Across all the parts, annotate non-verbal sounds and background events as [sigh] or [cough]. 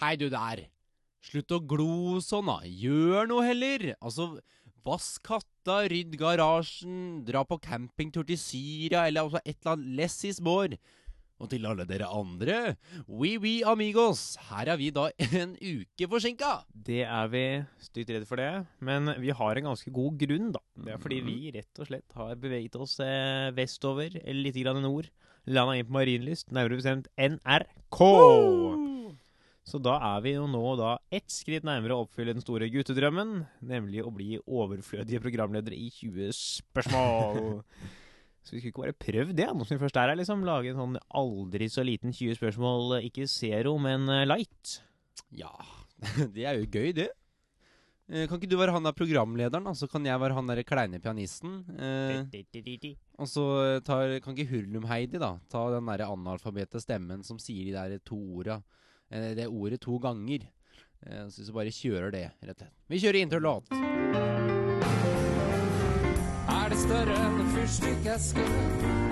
Hei, du der. Slutt å glo sånn, da. Gjør noe heller. Altså, vask katta, rydd garasjen, dra på campingtur til Syria, eller altså et eller annet less is more. Og til alle dere andre, oui oui amigos, her er vi da en uke forsinka. Det er vi stygt redd for det, men vi har en ganske god grunn, da. Det er fordi vi rett og slett har beveget oss eh, vestover, eller litt grann nord. Landa inn på Marienlyst, nærmere bestemt NRK. Så da er vi jo nå da ett skritt nærmere å oppfylle den store guttedrømmen, nemlig å bli overflødige programledere i 20 spørsmål. [laughs] Så vi skulle ikke bare prøvd det, nå som vi først er her, liksom. Lage en sånn aldri så liten 20 spørsmål, ikke zero, men eh, light. Ja, [laughs] det er jo gøy, det. Eh, Kan ikke du være han der programlederen? Så kan jeg være han der kleine pianisten. Eh, og så tar, kan ikke Hurlum-Heidi da ta den der analfabete stemmen som sier de der to orda Det ordet to ganger. Eh, så vi bare kjører det, rett og slett. Vi kjører interlåt. Er det større enn en fyrstikkeske?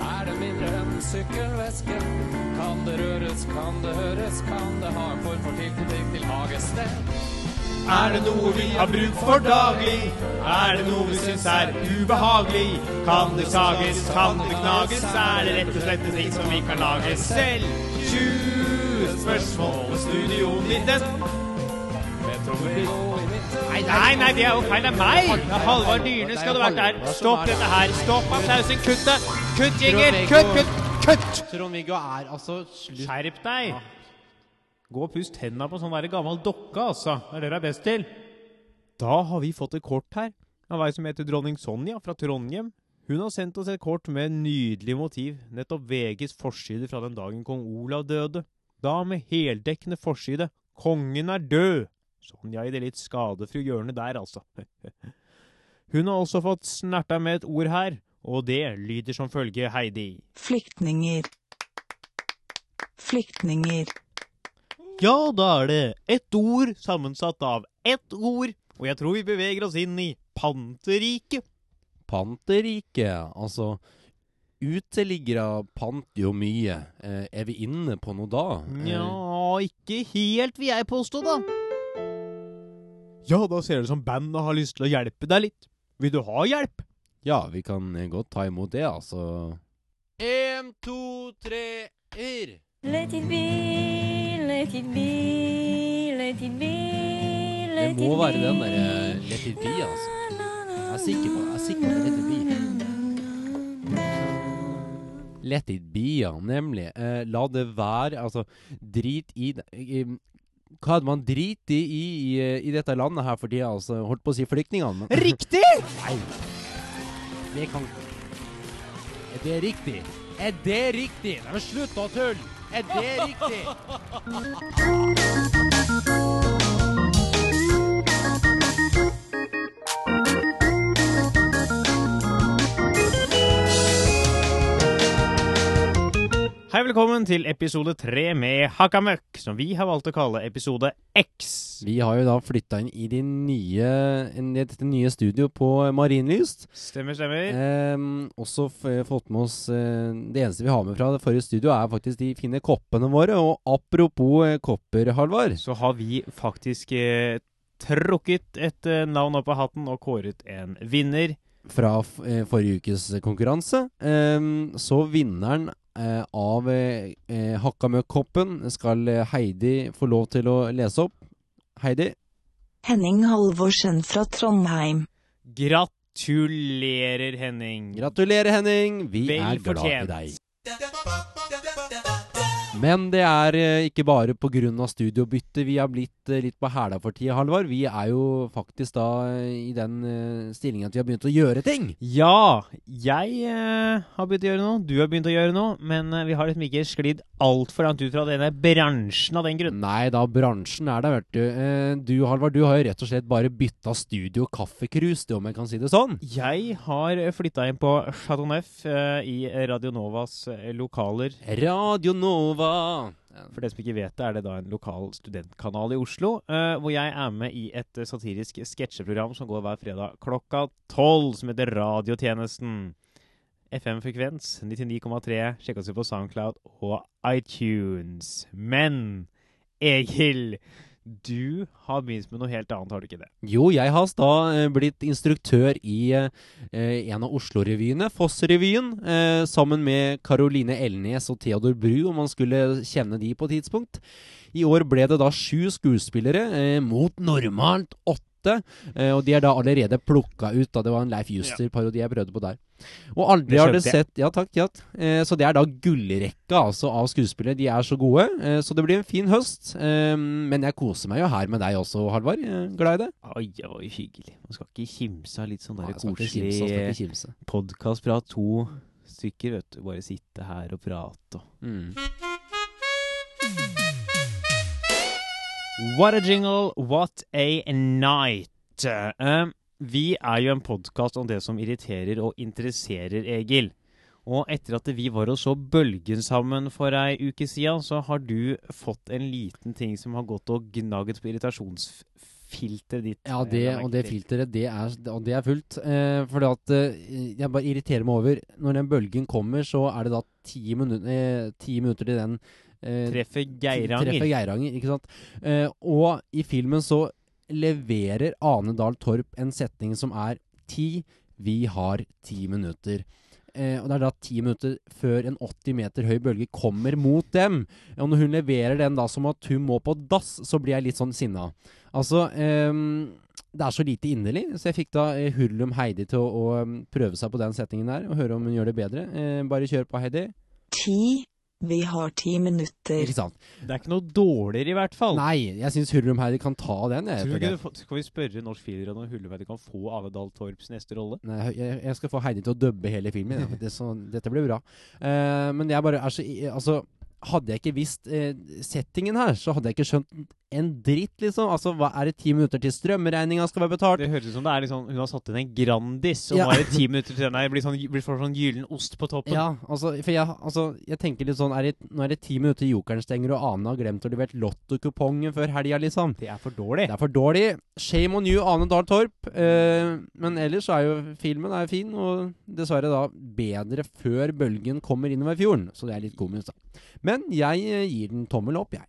Er det mindre enn en sykkelveske? Kan det røres, kan det høres, kan det ha en form for tilknytning til hagested? Er det noe vi har bruk for daglig? Er det noe vi syns er ubehagelig? Kan det sages, kan det knages? Er det rett og slett en ting som vi kan lage selv? 20 spørsmål og studio 19. Nei, nei, nei, det er jo feil. Det er meg! Halvard Dyrne skal du vært der. Stopp dette her. Stopp applausen. Kutt det. Kutt, Jinger. Kutt, kutt, kutt! Trond-Viggo er altså slutt Skjerp deg! Gå og pust hendene på sånn der gammel dokke, altså. Det er det du er best til. Da har vi fått et kort her av ei som heter dronning Sonja fra Trondheim. Hun har sendt oss et kort med en nydelig motiv, nettopp VGs forside fra den dagen kong Olav døde. Da med heldekkende forside. Kongen er død! Sonja i det litt skadefru hjørnet der, altså. [laughs] Hun har også fått snerta med et ord her, og det lyder som følge, Heidi. Flyktninger. Flyktninger. Ja, da er det ett ord sammensatt av ett ord, og jeg tror vi beveger oss inn i panteriket. Panteriket, Altså Uteliggere panter jo mye. Eh, er vi inne på noe da? Eh, Nja, ikke helt, vil jeg påstå, da. Ja, da ser det ut som bandet har lyst til å hjelpe deg litt. Vil du ha hjelp? Ja, vi kan eh, godt ta imot det, altså. En, to, tre, yr. Let it be, let it be, let it be, Det let it be. må være den derre Let it be, altså. Jeg er sikker på, jeg er sikker på Let it be. Let it be, ja. Nemlig. Eh, la det være. Altså, drit i i- Hva hadde man drit i i, i i dette landet her for tida? Altså, holdt på å si flyktningene. men- Riktig! Nei. Det kan Er det riktig? Er det riktig? Nei, men slutt å tulle! Er det riktig? [laughs] Velkommen til episode tre med Hakamøkk, som vi har valgt å kalle episode X. Vi har jo da flytta inn i det nye, dette nye studio på Marienlyst. Stemmer, stemmer. Eh, også fått med oss eh, Det eneste vi har med fra det forrige studio, er faktisk de fine koppene våre. Og apropos eh, kopper, Halvard. Så har vi faktisk eh, trukket et eh, navn opp av hatten og kåret en vinner. Fra eh, forrige ukes konkurranse. Um, så vinneren eh, av eh, Hakka møkk-koppen skal eh, Heidi få lov til å lese opp. Heidi? Henning Halvorsen fra Trondheim. Gratulerer, Henning. Gratulerer, Henning. Vi Vel er glad i fortjent. deg. Men det er eh, ikke bare pga. studiobytte vi har blitt eh, litt på hæla for tida, Halvard. Vi er jo faktisk da eh, i den stillingen at vi har begynt å gjøre ting. Ja, jeg har begynt å gjøre noe, du har begynt å gjøre noe, men vi har liksom ikke sklidd altfor langt ut fra denne bransjen av den grunn. Nei da, bransjen er der, vet du. Du, Halvard, du har jo rett og slett bare bytta studio kaffekrus, det om jeg kan si det sånn. Jeg har flytta inn på Chateau Neuf i Radio Novas lokaler. Radio Nova. For det som ikke vet det, er det da en lokal studentkanal i Oslo, Uh, hvor jeg er med i et eh, satirisk sketsjeprogram som går hver fredag klokka tolv, som heter Radiotjenesten. FM-frekvens 99,3. Sjekk oss ut på Soundcloud og iTunes. Men Egil, du har begynt med noe helt annet, har du ikke det? Jo, jeg har da eh, blitt instruktør i eh, en av Oslo-revyene, Foss-revyen, eh, sammen med Caroline Elnes og Theodor Bru, om man skulle kjenne de på et tidspunkt. I år ble det da sju skuespillere eh, mot normalt åtte. Eh, og de er da allerede plukka ut. Da. Det var en Leif Juster-parodi jeg prøvde på der. Og aldri Det har det sett Ja, takk. Ja. Eh, så det er da gullrekka altså, av skuespillere. De er så gode. Eh, så det blir en fin høst. Eh, men jeg koser meg jo her med deg også, Halvard. Eh, glad i det. Oi, oi, hyggelig. Man skal ikke kimse av litt sånn der koselig podkast fra to stykker, vet du. Bare sitte her og prate og Mm. What a jingle, what a night. Uh, vi er jo en podkast om det som irriterer og interesserer Egil. Og etter at vi var og så Bølgen sammen for ei uke siden, så har du fått en liten ting som har gått og gnagd på irritasjonsfilteret ditt. Ja, det, og det filteret, det er, og det er fullt. Eh, fordi at eh, jeg bare irriterer meg over Når den bølgen kommer, så er det da ti, minu eh, ti minutter til den eh, Treffer Treffer Geiranger. Geiranger, ikke sant. Eh, og i filmen så leverer Ane Dahl Torp en setning som er ti, vi har ti minutter. Eh, og det er da ti minutter før en 80 meter høy bølge kommer mot dem. Og når hun leverer den da som at hun må på dass, så blir jeg litt sånn sinna. Altså eh, Det er så lite inderlig, så jeg fikk da eh, Hurlum Heidi til å, å prøve seg på den settingen der, og høre om hun gjør det bedre. Eh, bare kjør på, Heidi. Ti. Vi har ti minutter. Ikke sant? Det er ikke noe dårligere, i hvert fall. Nei, jeg syns Hurlum Heidi kan ta den. Jeg, Tror du ikke du får- skal vi spørre Norsk Filmråd om Hulleveid kan få Ave Dahl Torps neste rolle? Nei, jeg, jeg skal få Heidi til å dubbe hele filmen. Ja. Det, så, dette blir bra. Uh, men jeg bare er så Altså, hadde jeg ikke visst eh, settingen her, så hadde jeg ikke skjønt en dritt, liksom. Altså, hva er det ti minutter til strømregninga skal være betalt? Det høres ut som det er sånn Hun har satt inn en Grandis, og Ja. nå er det ti minutter til den her Blir, sånn, blir sånn gyllen ost på toppen. Ja, altså, for jeg, altså, jeg tenker litt sånn er det, Nå er det ti minutter til Jokeren stenger, og Ane har glemt å levere lottokupongen før helga, liksom. Det er for dårlig. Det er for dårlig. Shame on you, Ane Dahl Torp. Eh, men ellers så er jo filmen er fin, og dessverre da bedre før bølgen kommer innover fjorden. Så det er litt komisk, da. Men jeg eh, gir den tommel opp, jeg.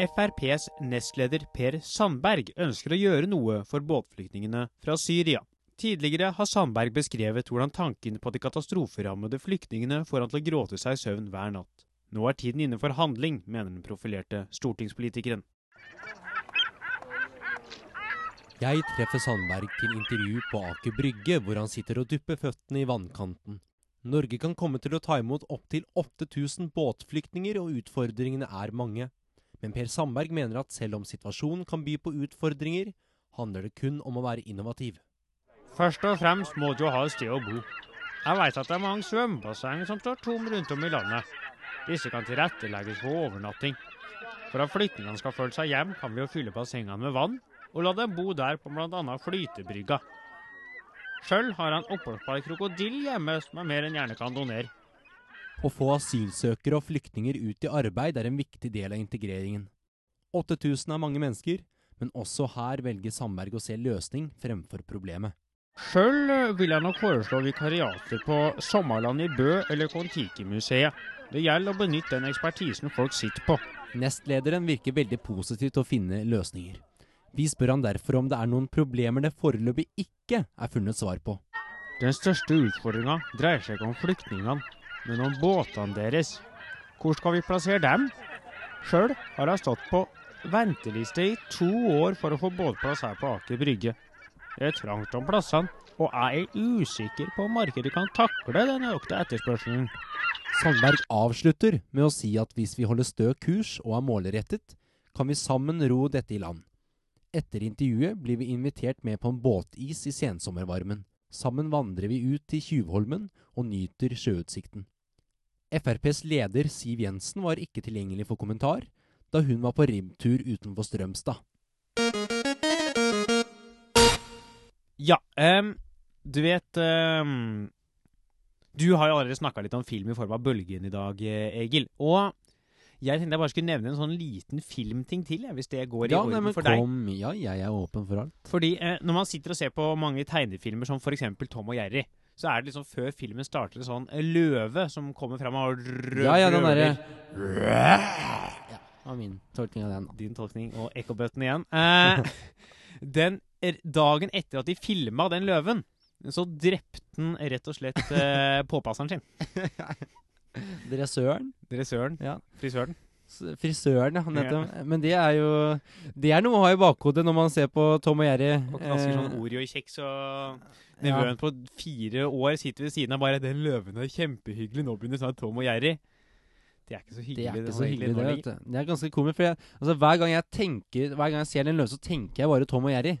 FrPs nestleder Per Sandberg ønsker å gjøre noe for båtflyktningene fra Syria. Tidligere har Sandberg beskrevet hvordan tanken på de katastroferammede flyktningene får han til å gråte seg i søvn hver natt. Nå er tiden inne for handling, mener den profilerte stortingspolitikeren. Jeg treffer Sandberg til intervju på Aker Brygge, hvor han sitter og dupper føttene i vannkanten. Norge kan komme til å ta imot opptil 8000 båtflyktninger, og utfordringene er mange. Men Per Sandberg mener at selv om situasjonen kan by på utfordringer, handler det kun om å være innovativ. Først og fremst må du ha et sted å bo. Jeg vet at det er mange svømmebasseng som står tom rundt om i landet. Disse kan tilrettelegges for overnatting. For at flyktningene skal føle seg hjem, kan vi jo fylle bassengene med vann, og la dem bo der på bl.a. flytebrygga. Sjøl har han en oppholdsbar krokodill hjemme som han mer enn gjerne kan donere. Å få asylsøkere og flyktninger ut i arbeid er en viktig del av integreringen. 8000 er mange mennesker, men også her velger Sandberg å se løsning fremfor problemet. Sjøl vil jeg nok foreslå vikariater på Sommerland i Bø eller Kon-Tiki-museet. Det gjelder å benytte den ekspertisen folk sitter på. Nestlederen virker veldig positiv til å finne løsninger. Vi spør han derfor om det er noen problemer det foreløpig ikke er funnet svar på. Den største utfordringa dreier seg ikke om flyktningene, men om båtene deres. Hvor skal vi plassere dem? Sjøl har jeg stått på venteliste i to år for å få båtplass her på Aker Brygge. Det er trangt om plassene, og jeg er usikker på om markedet kan takle den økte etterspørselen. Sandberg avslutter med å si at hvis vi holder stø kurs og er målrettet, kan vi sammen ro dette i land. Etter intervjuet blir vi invitert med på en båtis i sensommervarmen. Sammen vandrer vi ut til Tjuvholmen og nyter sjøutsikten. FrPs leder Siv Jensen var ikke tilgjengelig for kommentar da hun var på ribbtur utenfor Strømstad. Ja, um, du vet um, Du har jo allerede snakka litt om film i form av Bølgen i dag, Egil. Og jeg tenkte jeg bare skulle nevne en sånn liten filmting til, jeg, hvis det går i Ja, orden nei, men for deg. kom, ja, jeg er åpen for alt. Fordi eh, når man sitter og ser på mange tegnefilmer som f.eks. Tom og Jerry, så er det liksom før filmen starter en sånn løve som kommer fram og rø- Ja, ja, den derre Ja, var min tolkning av den. Din tolkning og ekkobøtten igjen. Eh, [laughs] den dagen etter at de filma den løven, så drepte den rett og slett eh, [laughs] påpasseren sin. Dressøren. Dressøren. Ja. Frisøren. Frisøren, ja. Nettopp. Men det er jo Det er noe å ha i bakhodet når man ser på Tom og Jerry. Og knasker Eh, sånn Oreo-kjeks og ja. På fire år sitter ved siden av bare 'Den løven er kjempehyggelig, nå begynner snart Tom og Jerry'. Det er ikke så hyggelig. Det er ikke var så hyggelig, det. du. Det er ganske komisk. For jeg, altså, hver gang jeg tenker Hver gang jeg ser den løve, så tenker jeg bare Tom og Jerry.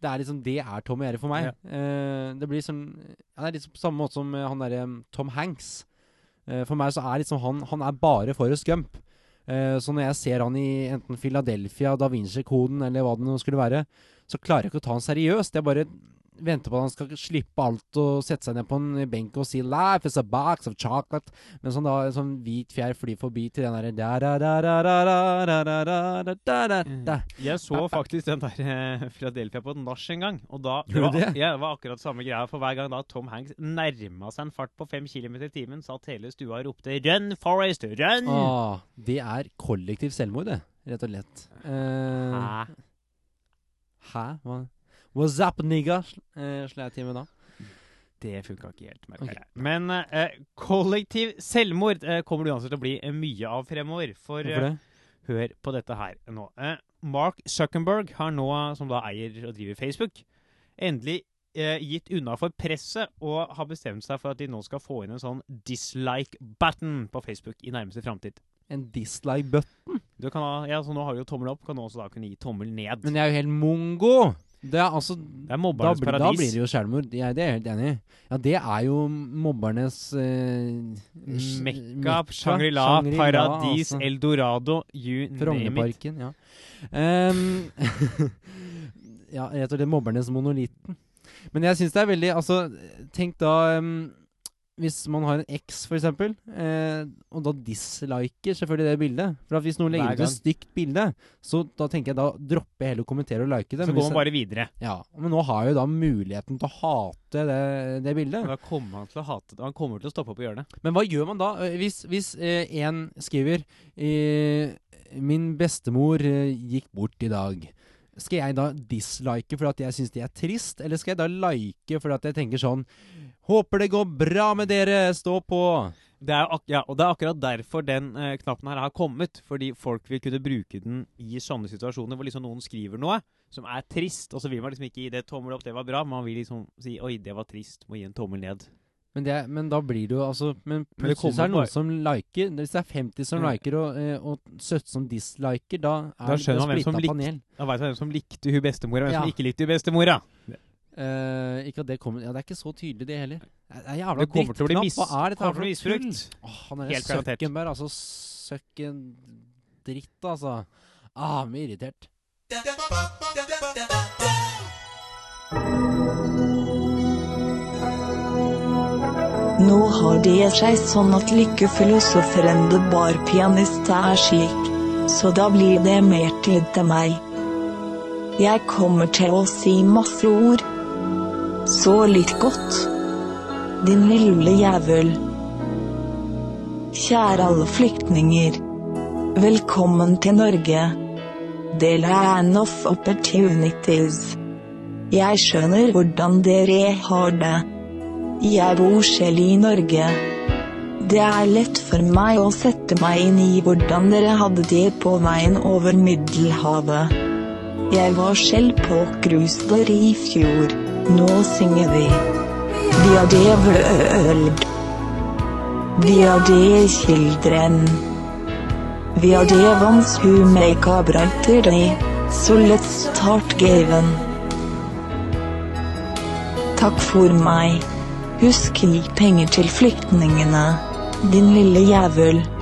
Det er liksom Det er Tom og Jerry for meg. Eh, det blir sånn ja, Det er liksom på samme måte som eh, han derre Tom Hanks. Eh, for meg så er liksom han Han er bare Forrest Gump. Eh, så når jeg ser han i enten Philadelphia, Da Vinci-koden eller hva det nå skulle være, så klarer jeg ikke å ta han seriøst. Jeg bare venter på at han skal slippe alt og sette seg ned på en benk og si 'Life is a box of chocolate', mens han sånn da en sånn hvit fjær flyr forbi til den derre mm. Jeg så faktisk den der eh, Philadelphia på et nach en gang, og da [laughs] det var, akkurat samme greia. For hver gang da Tom Hanks nærma seg en fart på fem km i timen, satt hele stua og ropte 'Run, Forest, run!' Det er kollektiv selvmord, det. Rett og lett Uh, Hæ? Hæ? What's up, nigga? Eh, Sla jeg med da. Det funka ikke helt. merker Ok. jeg. Men eh, kollektiv selvmord eh, kommer det uansett til å bli eh, mye av fremover. For eh, hør på dette her nå. Eh, Mark Zuckerberg har nå, som da eier og driver Facebook, endelig gitt unna for presset og har bestemt seg for at de nå skal få inn en sånn dislike-button på Facebook i nærmeste framtid. En dislike button? Du kan ha, ja, så nå har du jo tommel opp, kan du også da kunne gi tommel ned. Men jeg er jo helt mongo! Det er altså det er mobbernes da paradis. blir det jo selvmord. Jeg, det er jeg helt enig i. Ja, det er jo mobbernes eh, Mekka, Shangri-La, Paradis, altså. Eldorado, you name it. Ja. Um, [laughs] ja, rett og slett mobbernes monolitten. Men jeg syns det er veldig Altså, tenk da ehm, Hvis man har en eks, for eksempel, eh, og da disliker selvfølgelig det bildet For hvis noen legger ut et stygt bilde, så da tenker jeg da dropper jeg heller å kommentere og like det. Så går man bare videre. ja, Men nå har jeg jo da muligheten til å hate det, det bildet. Da kommer han til å hate det. Han kommer til å stoppe opp og gjøre det. Men hva gjør man da? Eh, Hvis, hvis eh, en skriver eh, 'Min bestemor eh, gikk bort i dag'. Skal jeg da dislike fordi jeg syns det er trist, eller skal jeg da like fordi jeg tenker sånn 'Håper det går bra med dere, stå på'. Det er, ja, og det er akkurat derfor den eh, knappen her har kommet. Fordi folk vil kunne bruke den i sånne situasjoner hvor liksom noen skriver noe som er trist, og så vil man liksom ikke gi det tommel opp, det var bra. Man vil liksom si 'oi, det var trist', må gi en tommel ned. Men, det, er- men da blir det jo altså Men Men det plutselig er det noen som liker. Hvis det er 50 som liker og, eh, og 17 som disliker, da er Da det panel. Da veit man hvem som likte hun bestemora, og hvem Ja. som ikke likte hun bestemora. Eh, ikke at det kommer Ja, det er ikke så tydelig, det heller. Det er jævla Det kommer til å bli drittknapp. mis- Hva er dette her for noe misbrukt. Åh, han er Helt garantert. Zuckerberg, altså. Søkken dritt, altså. Ah, mye irritert. Nå har det seg sånn at lykkefilosoferen The Bar Pianist er slik, så da blir det mer tid til meg. Jeg kommer til å si masse ord. Så litt godt. Din lille jævel. Kjære alle flyktninger. Velkommen til Norge. The land of opportunities. Jeg skjønner hvordan dere har det. Jeg bor selv i Norge. Det er lett for meg å sette meg inn i hvordan dere hadde det på veien over Middelhavet. Jeg var selv på cruise i fjor. Nå synger vi. Vi har det vøld. Vi har det children. Vi har det vans who make a brighter. So let's start gaven. Takk for meg. Husk gi penger til flyktningene. Din lille jævel.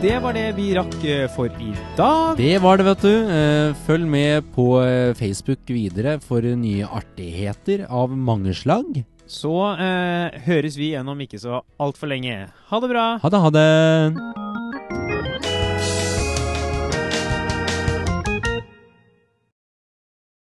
Det var det vi rakk eh, for i dag. Det var det, vet du. Eh, følg med på eh, Facebook videre for nye artigheter av mange slag. Så eh, høres vi igjen om ikke så altfor lenge. Ha det bra! Ha det, ha det.